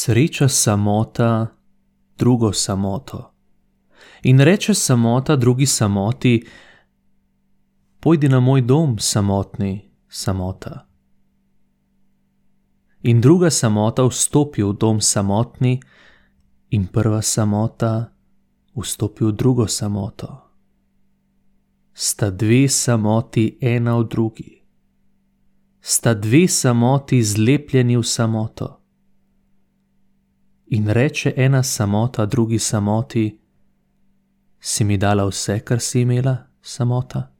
Sreča samota drugo samoto. In reče samota drugi samoti: Pojdi na moj dom, samotni samota. In druga samota vstopi v dom samotni, in prva samota vstopi v drugo samoto. Sta dve samoti ena v drugi, sta dve samoti zlepljeni v samoto. In reče ena samota drugi samoti: Si mi dala vse, kar si imela, samota?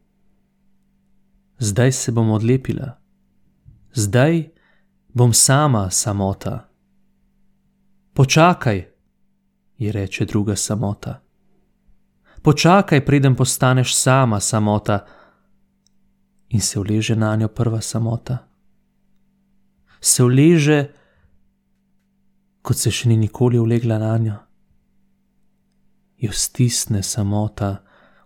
Zdaj se bom odlepila, zdaj bom sama samota. Počakaj, ji reče druga samota. Počakaj, preden postaneš sama samota, in se uleže na njo prva samota. Se uleže, kot se še ni nikoli ulegla na njo. Jo stisne samota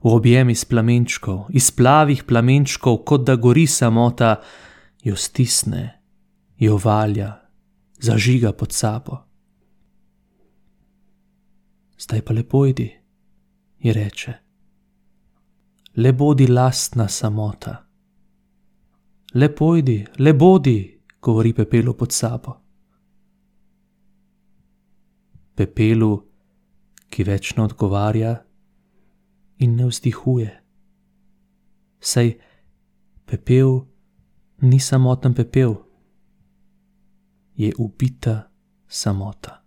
v objem iz plamenčkov, iz plavih plamenčkov, kot da gori samota, jo stisne, jo valja, zažiga pod sabo. Zdaj pa lepo idi, ji reče. Le bodi lastna samota. Lepo idi, le bodi, govori pepelu pod sabo. Pepelu, ki več ne odgovarja in ne vzdihuje. Saj pepel ni samoten pepel, je ubita samota.